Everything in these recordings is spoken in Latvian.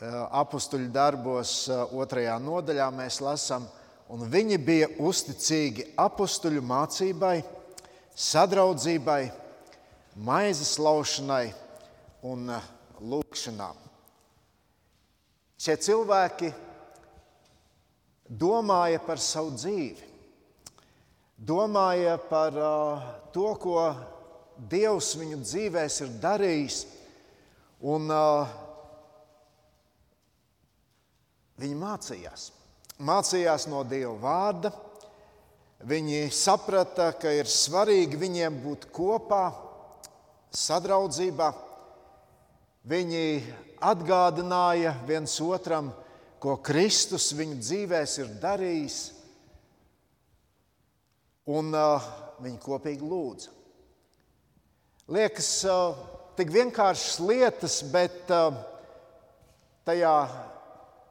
apakstuļu darbos, otrajā nodaļā mēs lasām, un viņi bija uzticīgi apakstuļu mācībai, sadraudzībai, maizes laušanai un lūkšanām. Šie cilvēki domāja par savu dzīvi, domāja par to, ko Dievs viņu dzīvēs ir darījis. Un, uh, viņi mācījās. Mācījās no Dieva vārda. Viņi saprata, ka ir svarīgi viņiem būt kopā, sadraudzībā. Viņi atgādināja viens otram, ko Kristus viņu dzīvēs ir darījis, un uh, viņi kopīgi lūdza. Liekas, tik vienkāršas lietas, bet tajā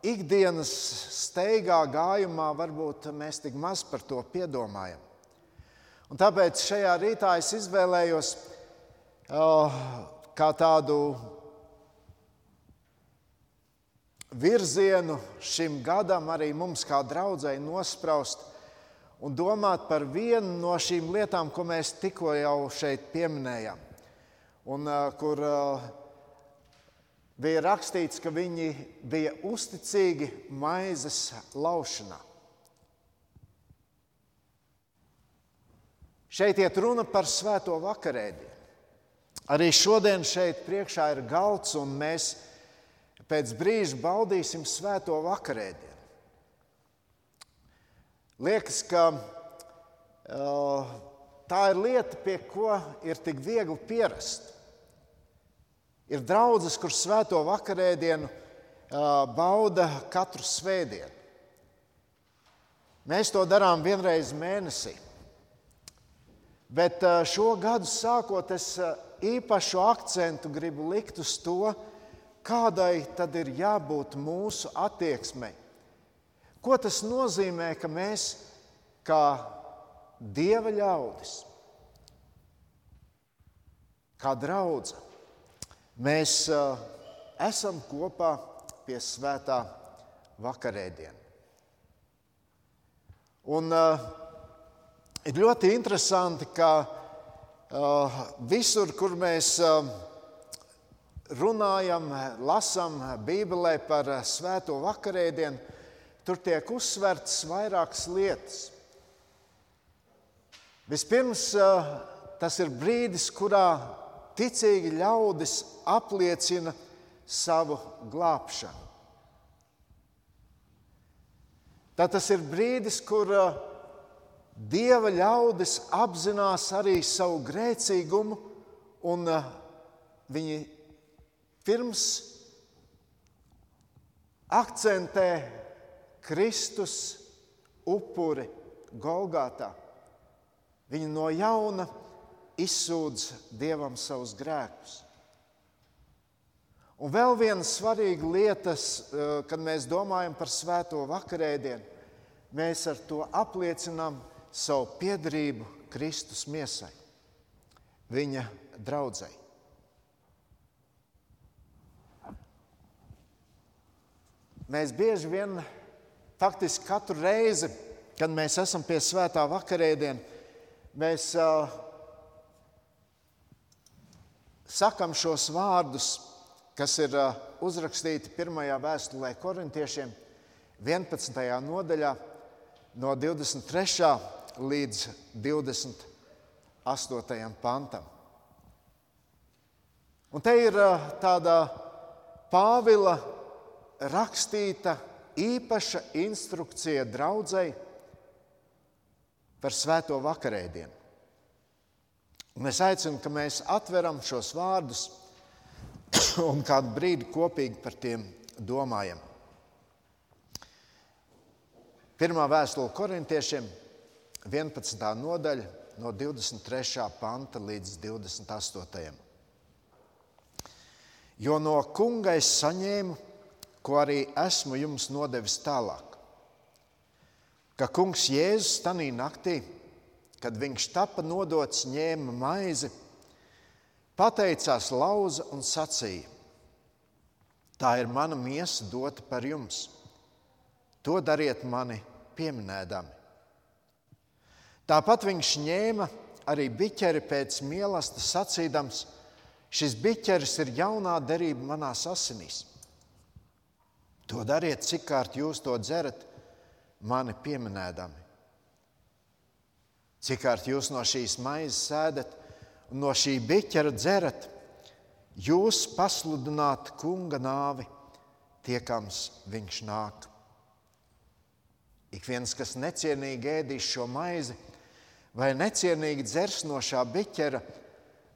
ikdienas steigā gājumā varbūt mēs tik maz par to piedomājam. Un tāpēc šajā rītā es izvēlējos kā tādu virzienu šim gadam arī mums kā draudzēji nospraust un domāt par vienu no šīm lietām, ko mēs tikko jau šeit pieminējām un uh, kur uh, bija rakstīts, ka viņi bija uzticīgi maizes laušanā. Šeit iet runa par svēto vakarēdienu. Arī šodien šeit priekšā ir galds, un mēs pēc brīža baudīsim svēto vakarēdienu. Liekas, ka uh, tā ir lieta, pie ko ir tik viegli pierast. Ir draudzes, kur svēto vakarēdienu bauda katru svētdienu. Mēs to darām vienreiz mēnesī. Bet šo gadu sākot, es īpašu akcentu gribu likt uz to, kādai tad ir jābūt mūsu attieksmei. Ko tas nozīmē, ka mēs kā dieva ļaudis, kā draudzene, Mēs uh, esam kopā pie svētā vakarēdiena. Un uh, ir ļoti interesanti, ka uh, visur, kur mēs uh, runājam, lasām Bībelē par svēto vakarēdienu, tur tiek uzsverts vairākas lietas. Vispirms uh, tas ir brīdis, kurā ticīgi ļaudis apliecina savu glābšanu. Tad tas ir brīdis, kur uh, dieva ļaudis apzinās arī savu grēcīgumu, un uh, viņi pirms akcentē Kristus upuri Golgātā. Viņi no jauna izsūdz Dievam savus grēkus. Un vēl viena svarīga lieta, eh, kad mēs domājam par svēto vakarēdienu, mēs ar to apliecinām savu piedarību Kristus miesai, viņa draudzēji. Mēs bieži vien, faktiski katru reizi, kad mēs esam pie svētā vakarēdiena, mēs uh, sakam šos vārdus, kas ir uh, uzrakstīti pirmajā vēstulē korintiešiem, 11. nodaļā, no 23. līdz 28. pantam. Un te ir uh, tāda Pāvila rakstīta īpaša instrukcija draudzēji par svēto vakarēdienu. Un es aicinu, ka mēs atveram šos vārdus un kādu brīdi kopīgi par tiem domājam. Pirmā vēstule korintiešiem, 11. nodaļa, no 23. panta līdz 28. Jo no kunga es saņēmu, ko arī esmu jums nodevis tālāk, ka kungs Jēzus tanī naktī Kad viņš tapa nodots, ņēma maizi, pateicās lauza un sacīja: Tā ir mana miesa dota par jums. To dariet mani pieminēdami. Tāpat viņš ņēma arī biķeri pēc mīlestības, sacīdams, šis biķeris ir jaunā derība manās asinīs. To dariet, cik kārt jūs to dzerat, mani pieminēdami. Cik kārt jūs no šīs maizes sēdat un no šī biķera dzerat, jūs pasludināt kunga nāvi, tiekams viņš nāk. Ik viens, kas necienīgi ēdīs šo maizi vai necienīgi dzers no šā biķera,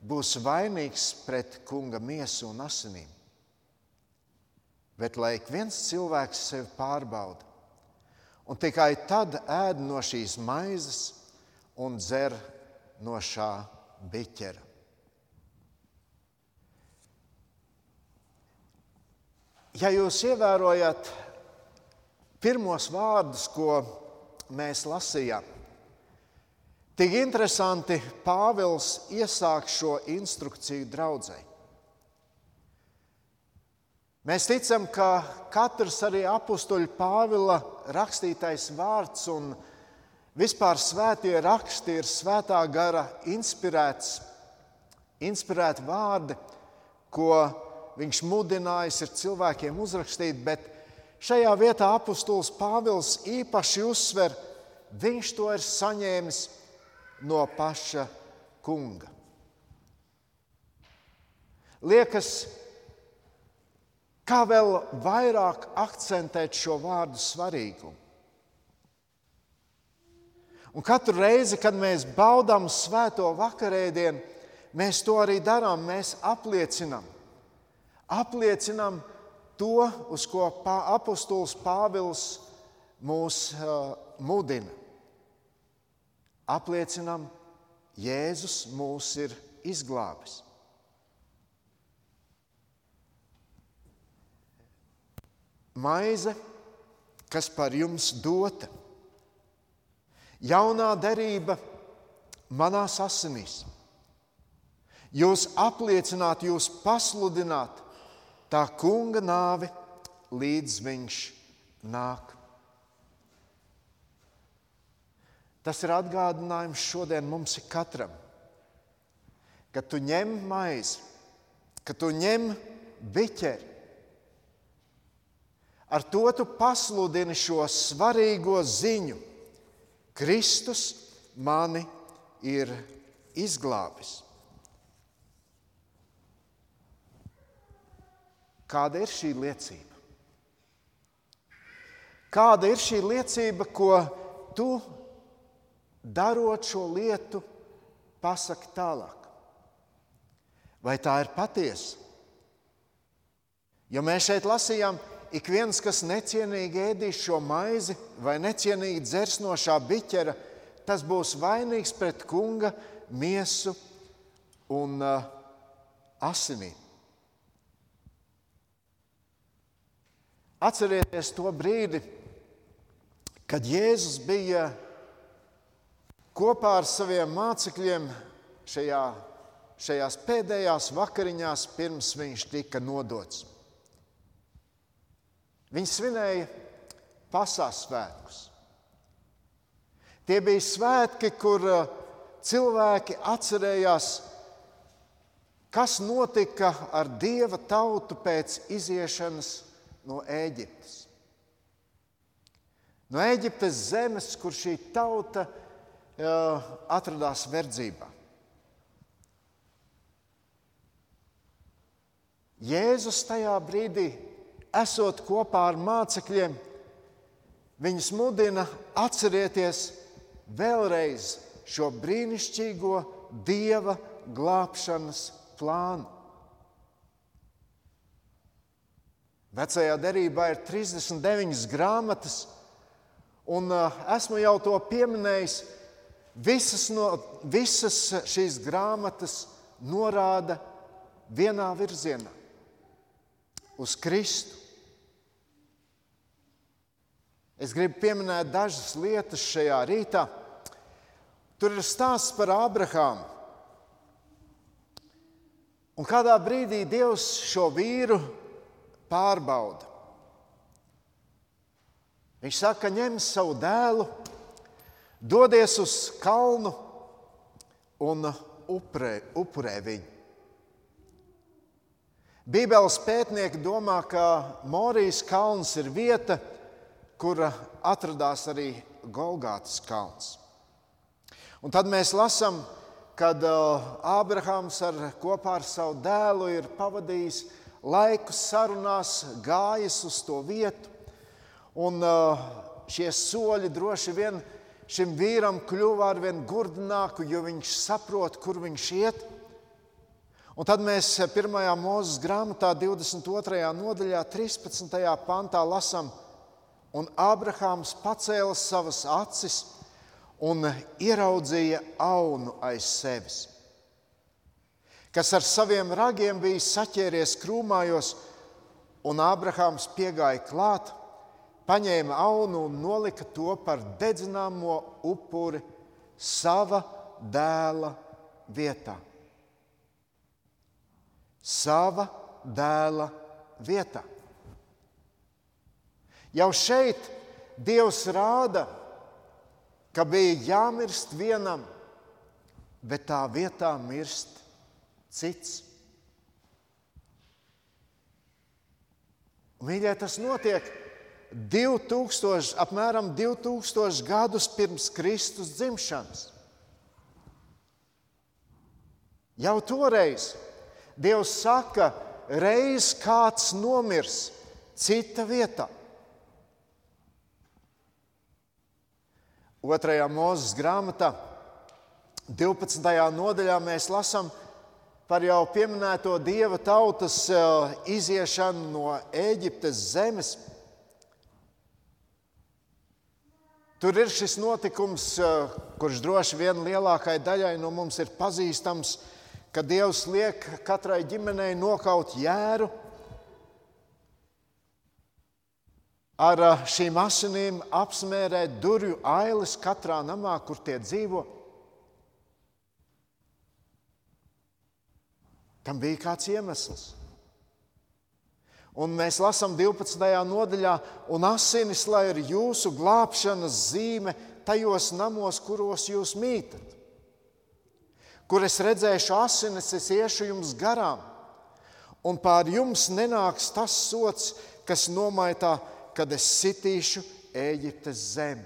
būs vainīgs pret kunga miesu un asinīm. Bet lai ik viens cilvēks sevi pārbauda, un tikai tad ēd no šīs maizes un dzer no šā biķera. Ja jūs ievērojat pirmos vārdus, ko mēs lasījām, tik interesanti Pāvils iesāk šo instrukciju draudzēji. Mēs ticam, ka katrs arī apakstuļa Pāvila rakstītais vārds un vispār svētie raksti ir svētā gara inspirēts, inspirēti vārdi, ko viņš mudinājis ir cilvēkiem uzrakstīt, bet šajā vietā apustulis Pāvils īpaši uzsver, viņš to ir saņēmis no paša kunga. Liekas, kā vēl vairāk akcentēt šo vārdu svarīgumu. Un katru reizi, kad mēs baudām svēto vakarēdienu, mēs to arī darām. Mēs apliecinām, apliecinām to, uz ko apustulis Pāvils mūs uh, mudina. Apliecinām, Jēzus mūs ir izglābis. Maize, kas par jums dota, jaunā derība manās asinīs. Jūs apliecināt, jūs pasludināt, tā kunga nāvi, līdz viņš nāk. Tas ir atgādinājums šodien mums katram, ka tu ņem maizi, ka tu ņem biķeri. Ar to tu pasludini šo svarīgo ziņu. Kristus mani ir izglābis. Kāda ir šī liecība? Kāda ir šī liecība, ko tu darot šo lietu, pasaki tālāk? Vai tā ir patiesa? Jo mēs šeit lasījām, ik viens, kas necienīgi ēdīs šo maizi vai necienīgi dzers no šā biķera, tas būs vainīgs pret kunga miesu un uh, asinīm. Atcerieties to brīdi, kad Jēzus bija kopā ar saviem mācekļiem šajā, šajās pēdējās vakariņās, pirms viņš tika nodots. Viņi svinēja pasaules svētkus. Tie bija svētki, kur uh, cilvēki atcerējās, kas notika ar dieva tautu pēc iziešanas no Ēģiptes. No Ēģiptes zemes, kur šī tauta uh, atradās verdzībā. Jēzus tajā brīdī, esot kopā ar mācekļiem, viņus mudina atcerieties vēlreiz šo brīnišķīgo dieva glābšanas plānu. Vecajā derībā ir 39 grāmatas, un uh, esmu jau to pieminējis. Visas, no, visas šīs grāmatas norāda vienā virzienā - uz Kristu. Es gribu pieminēt dažas lietas šajā rītā. Tur ir stāsts par Ābrahāmu. Un kādā brīdī Dievs šo vīru pārbauda. Viņš saka, ņem savu dēlu, dodies uz kalnu un upurē, upurē viņu. Bībeles pētnieki domā, ka Morijas kalns ir vieta, kur atradās arī Golgātas kalns. Un tad mēs lasām, kad Ābrahāms ar, kopā ar savu dēlu ir pavadījis laiku sarunās, gājis uz to vietu. Un šie soļi droši vien šim vīram kļuva ar vien gurdināku, jo viņš saprot, kur viņš iet. Un tad mēs pirmajā mūzes grāmatā, 22. nodaļā, 13. pantā lasām, un Ābrahāms pacēla savas acis un ieraudzīja aunu aiz sevis, kas ar saviem ragiem bija saķēries krūmājos, un Ābrahāms piegāja klāt paņēma aunu un nolika to par dedzināmo upuri sava dēla vietā. Sava dēla vietā. Jau šeit Dievs rāda, ka bija jāmirst vienam, bet tā vietā mirst cits. Mīļie, tas notiek 2000, apmēram 2000 gadus pirms Kristus dzimšanas. Jau toreiz Dievs saka, reiz kāds nomirs cita vietā. Otrajā mūzes grāmatā, 12. nodaļā, mēs lasām par jau pieminēto dieva tautas eh, iziešanu no Eģiptes zemes. Tur ir šis notikums, eh, kurš droši vien lielākajai daļai no mums ir pazīstams, ka Dievs liek katrai ģimenei nokaut jēru. Ar eh, šīm asinīm apsmērēt durvju ailes katrā namā, kur tie dzīvo. Tam bija kāds iemesls. Un mēs lasām 12. nodaļā, un asinis, lai ir jūsu glābšanas zīme tajos namos, kuros jūs mītat. Kur es redzēšu asinis, es iešu jums garām, un pār jums nenāks tas sots, kas nomaitā, kad es sitīšu Eģiptes zemi.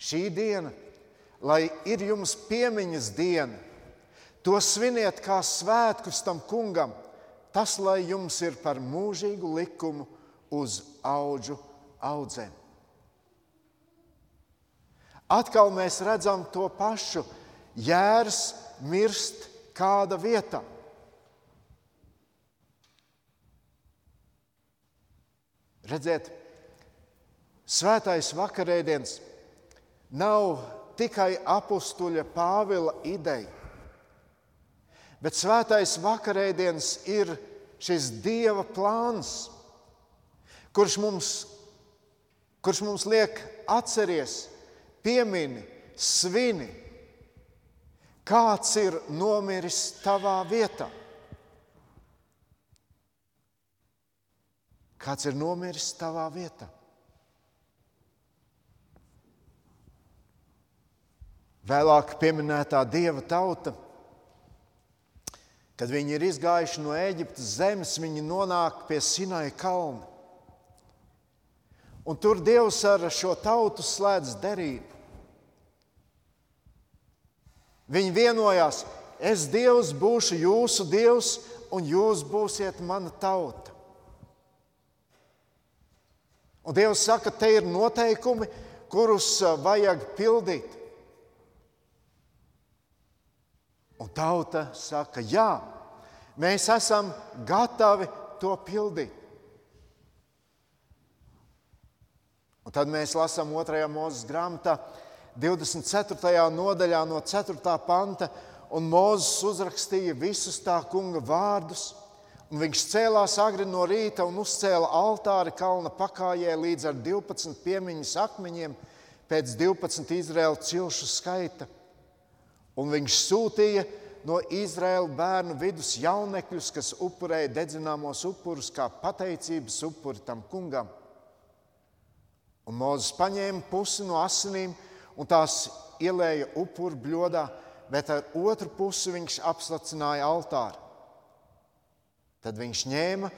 Šī diena, lai ir jums piemiņas diena, to sviniet kā svētkus tam kungam tas lai jums ir par mūžīgu likumu uz augu audzēm. Atkal mēs redzam to pašu. Jērs mirst kāda vietā. Redziet, svētais vakarēdiens nav tikai apstuļa Pāvila ideja. Bet svētais vakarēdiens ir šis Dieva plāns, kurš mums, kurš mums liek atcerēties, piemini, svini, kāds ir nomiris tavā vietā. Kāds ir nomiris tavā vietā? Vēlāk pieminētā dieva tauta Kad viņi ir izgājuši no Eģiptes zemes, viņi nonāk pie Sinai kalna. Un tur Dievs ar šo tautu slēdz derību. Viņi vienojās, es Dievs būšu jūsu Dievs, un jūs būsiet mana tauta. Un Dievs saka, te ir noteikumi, kurus vajag pildīt. Un tauta saka, jā, mēs esam gatavi to pildīt. Un tad mēs lasām 2. mūzes grāmatā, 24. nodaļā, no 4. panta, un Mozus uzrakstīja visus tā kunga vārdus. Un viņš cēlās agri no rīta un uzcēla altāri kalna pakājē līdz ar 12 piemiņas akmeņiem pēc 12 Izraēla cilšu skaita un viņš sūtīja no Izraēla bērnu vidus jaunekļus, kas upurēja dedzināmos upurus kā pateicības upuri tam kungam. Un Mozus paņēma pusi no asinīm un tās ielēja upuru bļodā, bet ar otru pusi viņš apslacināja altāru. Tad viņš ņēma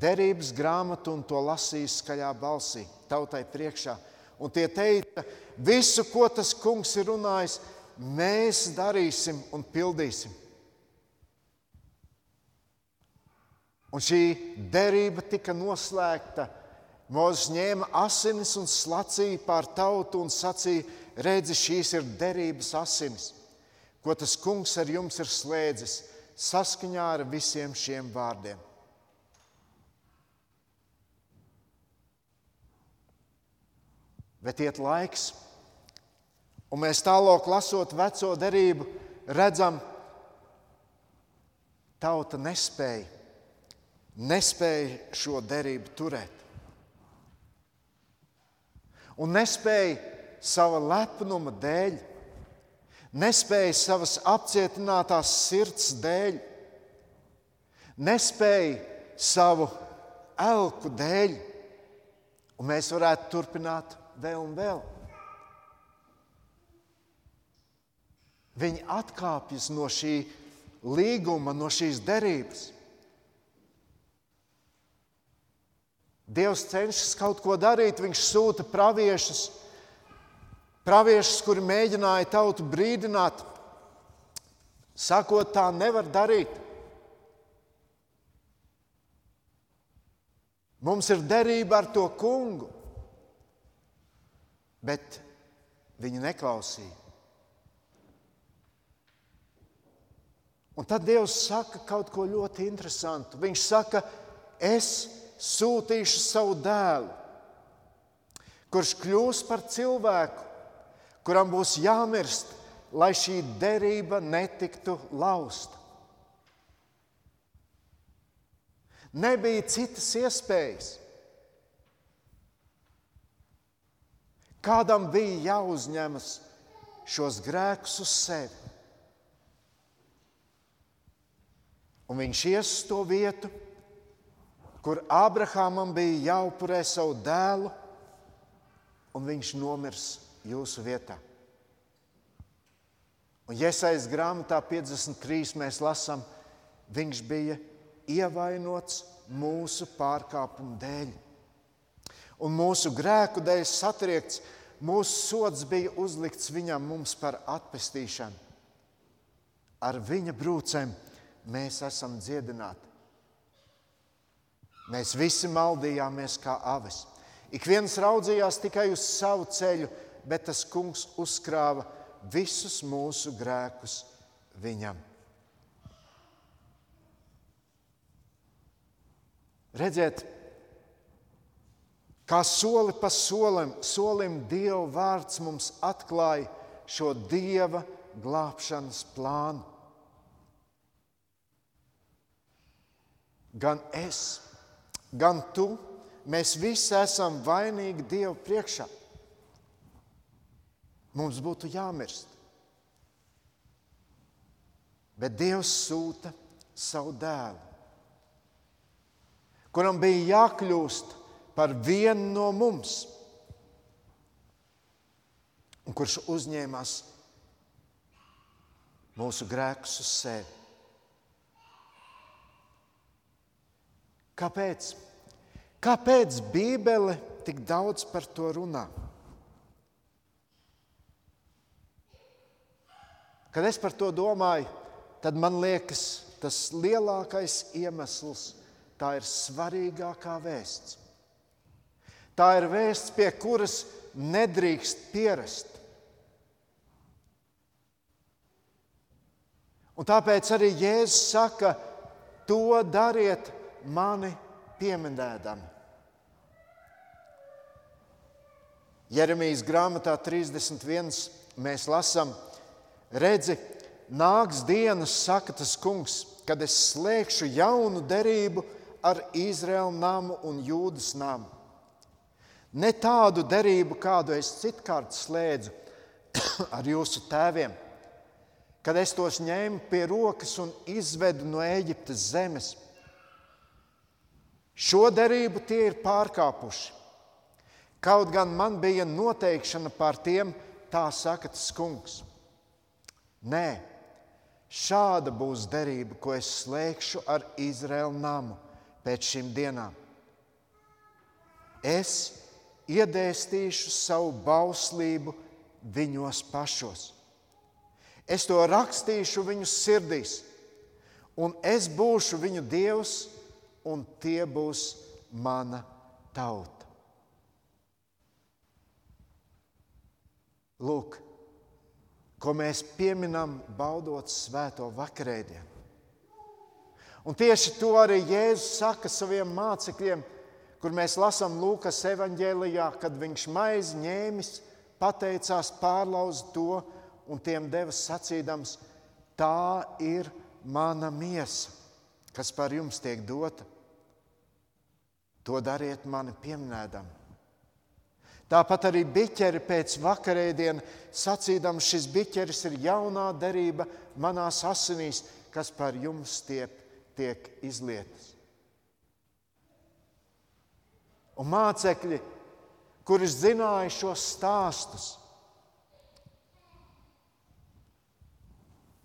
derības grāmatu un to lasīja skaļā balsī tautai priekšā. Un tie teica, visu, ko tas kungs ir runājis, mēs darīsim un pildīsim. Un šī derība tika noslēgta. Mozus ņēma asinis un slacīja pār tautu un sacīja, redzi, šīs ir derības asinis, ko tas kungs ar jums ir slēdzis saskaņā ar visiem šiem vārdiem. Bet iet laiks, un mēs tālāk lasot veco derību, redzam, tauta nespēja, nespēja šo derību turēt. Un nespēja sava lepnuma dēļ, nespēja savas apcietinātās sirds dēļ, nespēja savu elku dēļ, un mēs varētu turpināt vēl un vēl. Viņi atkāpjas no šī līguma, no šīs derības. Dievs cenšas kaut ko darīt, viņš sūta praviešus, praviešus kuri mēģināja tautu brīdināt, sakot, tā nevar darīt. Mums ir derība ar to kungu bet viņi neklausīja. Un tad Dievs saka kaut ko ļoti interesantu. Viņš saka, es sūtīšu savu dēlu, kurš kļūs par cilvēku, kuram būs jāmirst, lai šī derība netiktu lausta. Nebija citas iespējas. Kādam bija jāuzņemas šos grēkus uz sevi. Un viņš ies uz to vietu, kur Ābrahamam bija jāupurē savu dēlu, un viņš nomirs jūsu vietā. Un Iesaistas grāmatā 53 mēs lasām, viņš bija ievainots mūsu pārkāpumu dēļ un mūsu grēku dēļ satriekts, mūsu sods bija uzlikts viņam par atpestīšanu. Ar viņa brūcēm mēs esam dziedināti. Mēs visi maldījāmies kā avis. Ik viens raudzījās tikai uz savu ceļu, bet tas kungs uzkrāja visus mūsu grēkus viņam. Redziet, Kā soli pa solim, solim Dieva vārds mums atklāja šo Dieva glābšanas plānu. Gan es, gan tu, mēs visi esam vainīgi Dieva priekšā. Mums būtu jāmirst. Bet Dievs sūta savu dēlu, kuram bija jākļūst par vienu no mums, un kurš uzņēmās mūsu grēkus uz sevi. Kāpēc? Kāpēc Bībele tik daudz par to runā? Kad es par to domāju, tad man liekas, tas lielākais iemesls tā ir svarīgākā vēsts. Tā ir vēsts, pie kuras nedrīkst pierast. Un tāpēc arī Jēzus saka, to dariet mani pieminēdami. Jeremijas grāmatā 31. mēs lasām, redzi, nāks dienas, saka tas kungs, kad es slēgšu jaunu derību ar Izraēlu namu un Jūdas namu Ne tādu derību, kādu es citkārt slēdzu ar jūsu tēviem, kad es tos ņēmu pie rokas un izvedu no Eģiptes zemes. Šo derību tie ir pārkāpuši. Kaut gan man bija noteikšana pār tiem, tā saka tas kungs. Nē, šāda būs derība, ko es slēgšu ar Izraēlu namu pēc šīm dienām. Es iedēstīšu savu bauslību viņos pašos. Es to rakstīšu viņu sirdīs, un es būšu viņu dievs, un tie būs mana tauta. Lūk, ko mēs pieminam, baudot svēto vakarēdienu. Un tieši to arī Jēzus saka saviem mācekļiem, kur mēs lasām Lūkas evanģēlijā, kad viņš maizi ņēmis, pateicās, pārlauza to un tiem deva sacīdams: Tā ir mana miesa, kas par jums tiek dota. To dariet mani pieminēdami. Tāpat arī biķeri pēc vakarēdienas sacīdams, šis biķeris ir jaunā derība manās asinīs, kas par jums tiek, tiek izlietas. Un mācekļi, kuri zināja šos stāstus,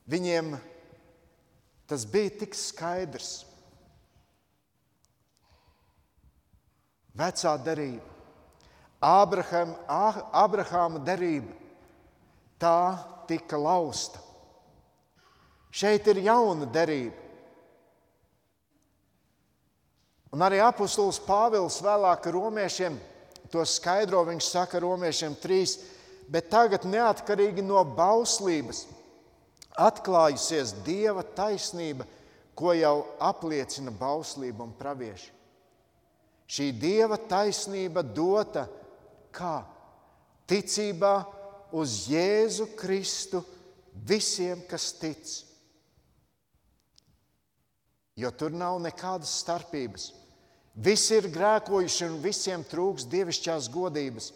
viņiem tas bija tik skaidrs. Vecā derība Ābrahama, Ābrahāma derība, tā tika lausta. Šeit ir jauna derība. Un arī apustulis Pāvils vēlāk romiešiem to skaidro. Viņš saka, romiešiem trīs, bet tagad neatkarīgi no bauslības atklājusies Dieva taisnība, ko jau apliecina bauslība un pravieši. Šī Dieva taisnība dota Kā? Ticībā uz Jēzu Kristu visiem, kas tic. Jo tur nav nekādas starpības. Visi ir grēkojuši un visiem trūks dievišķās godības,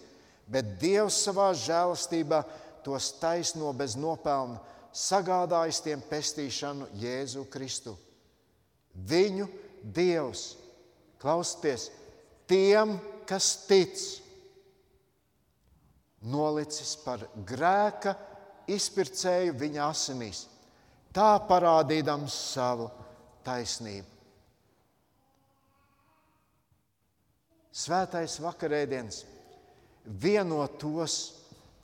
bet Dievs savā žēlastībā tos taisno bez nopelna, sagādājis tiem pestīšanu Jēzu Kristu. Viņu Dievs, klausieties, tiem, kas tic, nolicis par grēka izpircēju viņa asinīs, tā parādīdams savu taisnību. Svētais vakarēdiens vieno tos,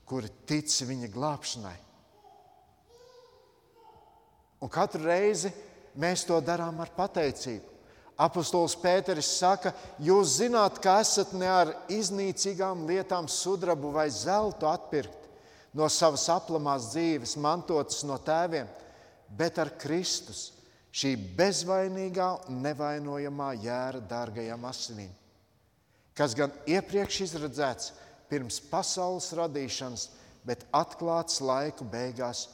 kuri tic viņa glābšanai. Un katru reizi mēs to darām ar pateicību. Apostols Pēteris saka, jūs zināt, ka esat ne ar iznīcīgām lietām, sudrabu vai zeltu atpirkt no savas aplamās dzīves, mantotas no tēviem, bet ar Kristus, šī bezvainīgā un nevainojamā jēra dārgajām asinīm, kas gan iepriekš izredzēts pirms pasaules radīšanas, bet atklāts laiku beigās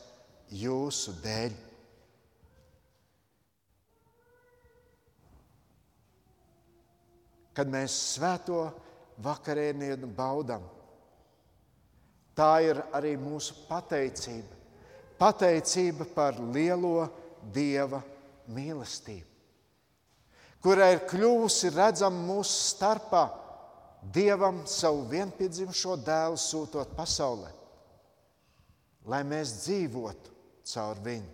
jūsu dēļ. Kad mēs svēto vakarēdienu baudām. Tā ir arī mūsu pateicība. Pateicība par lielo Dieva mīlestību, kurai ir kļuvusi redzama mūsu starpā, Dievam savu vienpiedzimušo dēlu sūtot pasaulē, lai mēs dzīvotu caur viņu.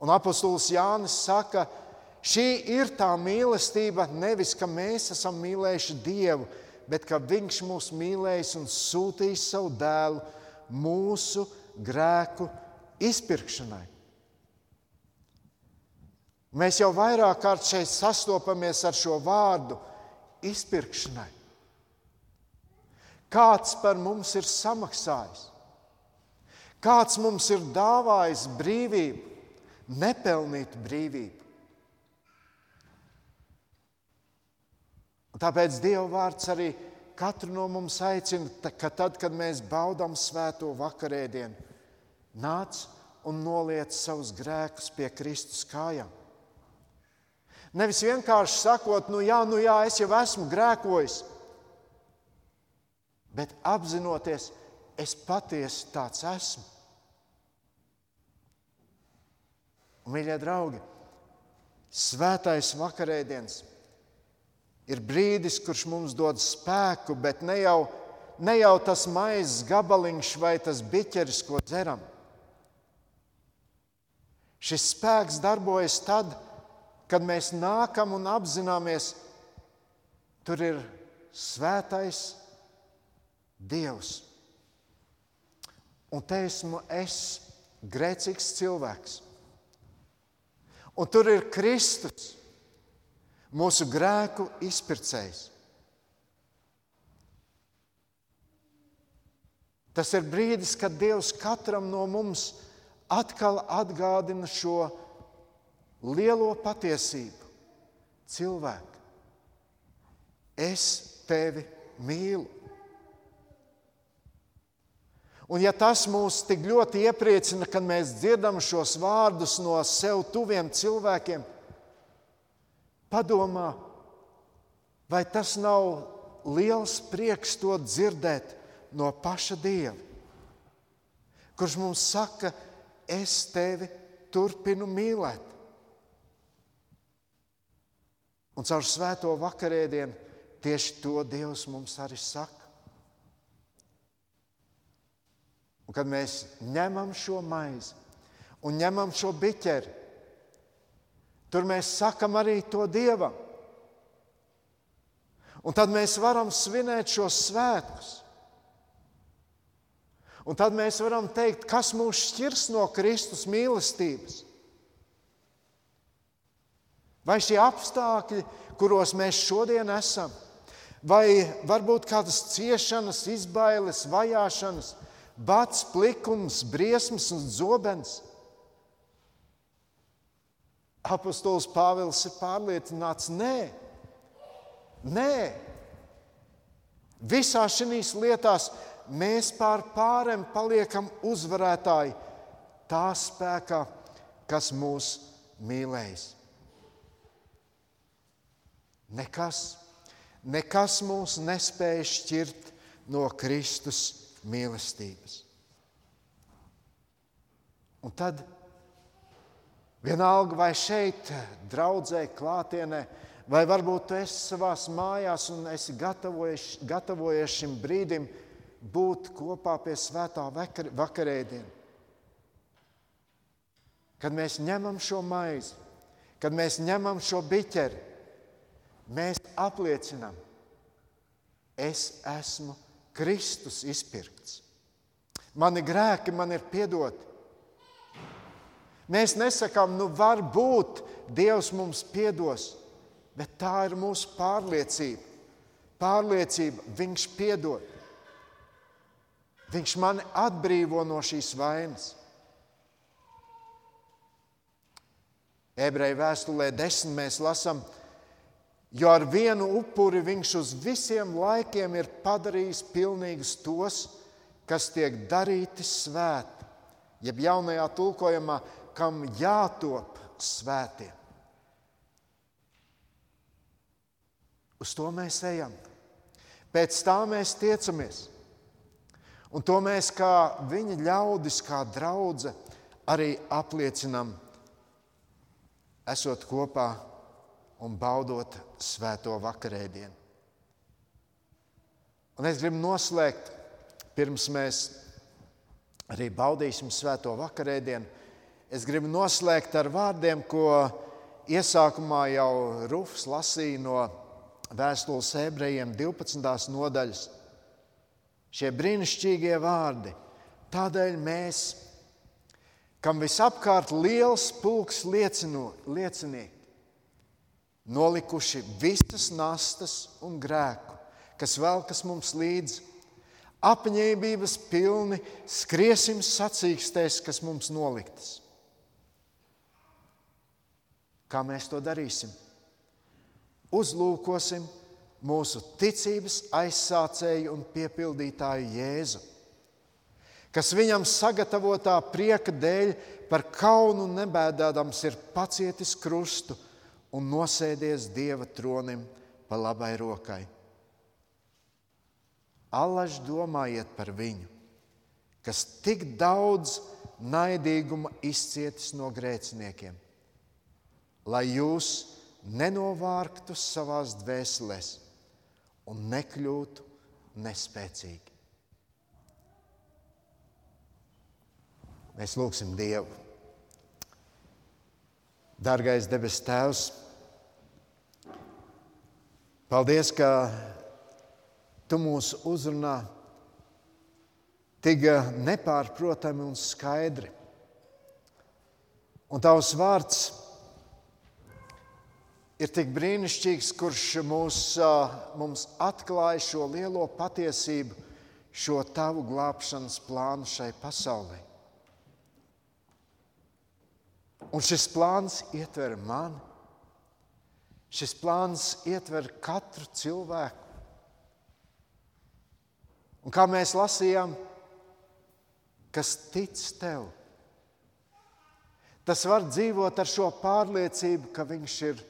Un apustulis Jānis saka, ka Šī ir tā mīlestība, nevis ka mēs esam mīlējuši Dievu, bet ka Viņš mūs mīlējis un sūtījis savu dēlu mūsu grēku izpirkšanai. Mēs jau vairāk kārt šeit sastopamies ar šo vārdu izpirkšanai. Kāds par mums ir samaksājis? Kāds mums ir dāvājis brīvību, nepelnītu brīvību? Un tāpēc Dieva vārds arī katru no mums aicina, ka tad, kad mēs baudām svēto vakarēdienu, nāc un noliec savus grēkus pie Kristus kājām. Nevis vienkārši sakot, nu jā, nu jā, es jau esmu grēkojis, bet apzinoties, es patiesi tāds esmu. Mīļie draugi, svētais vakarēdienas! Ir brīdis, kurš mums dod spēku, bet ne jau, ne jau tas maizes gabaliņš vai tas biķeris, ko dzeram. Šis spēks darbojas tad, kad mēs nākam un apzināmies, tur ir svētais Dievs. Un te esmu es, grēcīgs cilvēks. Un tur ir Kristus, mūsu grēku izpircējs. Tas ir brīdis, kad Dievs katram no mums atkal atgādina šo lielo patiesību. Cilvēki, es tevi mīlu. Un ja tas mūs tik ļoti iepriecina, kad mēs dzirdam šos vārdus no sev tuviem cilvēkiem, padomā, vai tas nav liels prieks to dzirdēt no paša Dieva, kurš mums saka, es tevi turpinu mīlēt. Un caur svēto vakarēdienu tieši to Dievs mums arī saka. Un kad mēs ņemam šo maizi un ņemam šo biķeri, tur mēs sakam arī to Dievam. Un tad mēs varam svinēt šos svētkus. Un tad mēs varam teikt, kas mūs šķirs no Kristus mīlestības. Vai šie apstākļi, kuros mēs šodien esam, vai varbūt kādas ciešanas, izbailes, vajāšanas, bats, plikums, briesmas un zobens. Apostols Pāvils ir pārliecināts, nē, nē. Visā šīs lietās mēs pār pārem paliekam uzvarētāji tā spēkā, kas mūs mīlēs. Nekas, nekas mūs nespēja šķirt no Kristus mīlestības. Un tad vienalga vai šeit, draudzē, klātienē, vai varbūt tu esi savā mājās un esi gatavojies, gatavojies šim brīdim būt kopā pie svētā vakar, vakarēdiena. Kad mēs ņemam šo maizi, kad mēs ņemam šo biķeri, mēs apliecinām, es esmu Kristus izpirkts. Mani grēki man ir piedoti. Mēs nesakām, nu, varbūt Dievs mums piedos, bet tā ir mūsu pārliecība. Pārliecība, Viņš piedod. Viņš mani atbrīvo no šīs vainas. Ebreju vēstulē desmit mēs lasām, Jo ar vienu upuri viņš uz visiem laikiem ir padarījis pilnīgus tos, kas tiek darīti svēti, jeb jaunajā tulkojumā, kam jātop svētiem. Uz to mēs ejam. Pēc tā mēs tiecamies. Un to mēs kā viņa ļaudis, kā draugi, arī apliecinām, esot kopā un baudot svēto vakarēdienu. Un es gribu noslēgt, pirms mēs arī baudīsim svēto vakarēdienu. Es gribu noslēgt ar vārdiem, ko iesākumā jau Rufs lasīja no vēstules ebrejiem 12. nodaļas. Šie brīnišķīgie vārdi. Tādēļ mēs, kam visapkārt liels pulks liecino, liecinieki, nolikuši visas nastas un grēku, kas velkas mums līdzi. Apņēmības pilni skriesim sacīkstēs, kas mums noliktas. Kā mēs to darīsim? Uzlūkosim mūsu ticības aizsācēju un piepildītāju Jēzu, kas viņam sagatavotā prieka dēļ par kaunu nebēdādams ir pacietis krustu un nosēdies Dieva tronim pa labai rokai. Allaž domājiet par viņu, kas tik daudz naidīguma izcietis no grēciniekiem, lai jūs nenovārktu savās dvēselēs un nekļūtu nespēcīgi. Mēs lūgsim Dievu. Dargais debes Tēvs, paldies, ka Tu mūs uzrunā tik nepārprotami un skaidri. Un Tavs vārds ir tik brīnišķīgs, kurš mūs, mums atklāja šo lielo patiesību, šo tavu glābšanas plānu šai pasaulē. Un šis plāns ietver mani, šis plāns ietver katru cilvēku. Un kā mēs lasījām, kas tic tev, tas var dzīvot ar šo pārliecību, ka viņš ir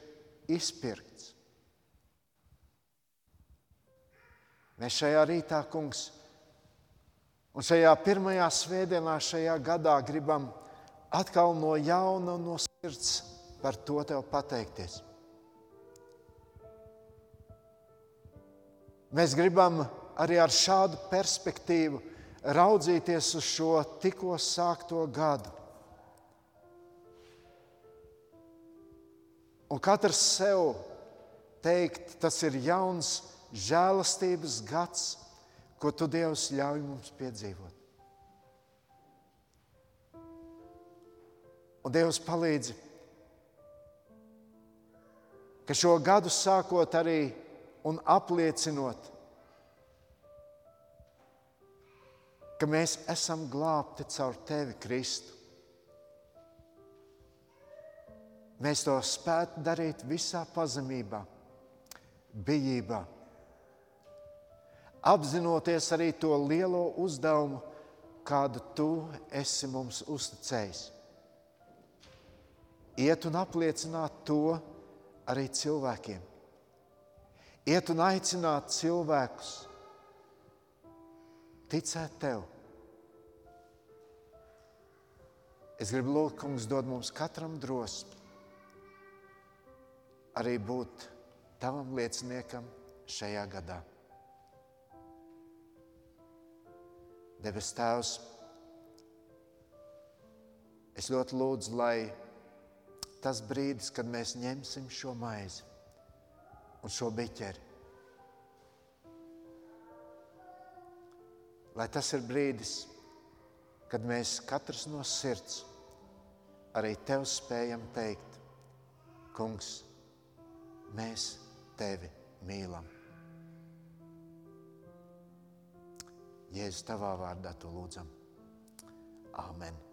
izpirkts. Mēs šajā rītā, kungs, un šajā pirmajā svētdienā, šajā gadā gribam atkal no jauna un no sirds par to tev pateikties. Mēs gribam arī ar šādu perspektīvu raudzīties uz šo tikko sākto gadu. Un katrs sev teikt, tas ir jauns žēlastības gads, ko tu Dievs ļauj mums piedzīvot. Un Dievs palīdzi, ka šo gadu sākot arī un apliecinot, ka mēs esam glābti caur Tevi, Kristu. Mēs to spētu darīt visā pazemībā, bijībā. Apzinoties arī to lielo uzdevumu, kādu tu esi mums uzticējis. Iet un apliecināt to arī cilvēkiem. Iet un aicināt cilvēkus ticēt tev. Es gribu lūgt, kungs, dod mums katram drosmi arī būt tavam lieciniekam šajā gadā. Debes Tēvs, es ļoti lūdzu, lai tas brīdis, kad mēs ņemsim šo maizi un šo biķeri, lai tas ir brīdis, kad mēs katrs no sirds arī tev spējam teikt, Kungs, Mēs tevi mīlam. Jēzus, tavā vārdā to lūdzam. Āmen!